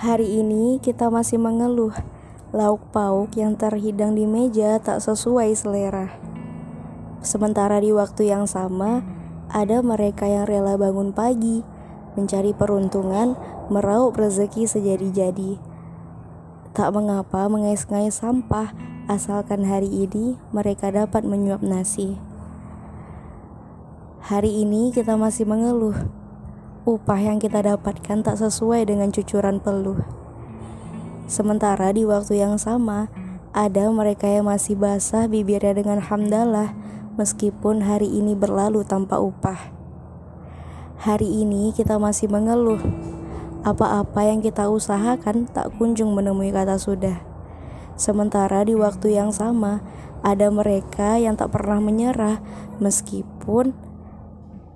Hari ini kita masih mengeluh lauk pauk yang terhidang di meja tak sesuai selera. Sementara di waktu yang sama, ada mereka yang rela bangun pagi, mencari peruntungan, meraup rezeki sejadi-jadi. Tak mengapa mengais-ngais sampah, asalkan hari ini mereka dapat menyuap nasi. Hari ini kita masih mengeluh upah yang kita dapatkan tak sesuai dengan cucuran peluh. Sementara di waktu yang sama, ada mereka yang masih basah bibirnya dengan hamdalah meskipun hari ini berlalu tanpa upah. Hari ini kita masih mengeluh. Apa-apa yang kita usahakan tak kunjung menemui kata sudah. Sementara di waktu yang sama, ada mereka yang tak pernah menyerah meskipun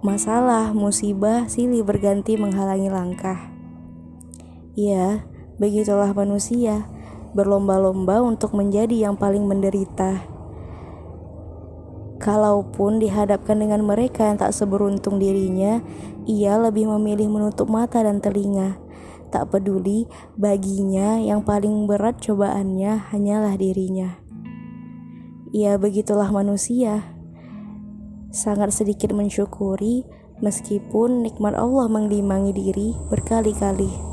Masalah, musibah, silih berganti menghalangi langkah. Ya, begitulah manusia, berlomba-lomba untuk menjadi yang paling menderita. Kalaupun dihadapkan dengan mereka yang tak seberuntung dirinya, ia lebih memilih menutup mata dan telinga. Tak peduli, baginya yang paling berat cobaannya hanyalah dirinya. Ya, begitulah manusia sangat sedikit mensyukuri meskipun nikmat Allah menglimangi diri berkali-kali.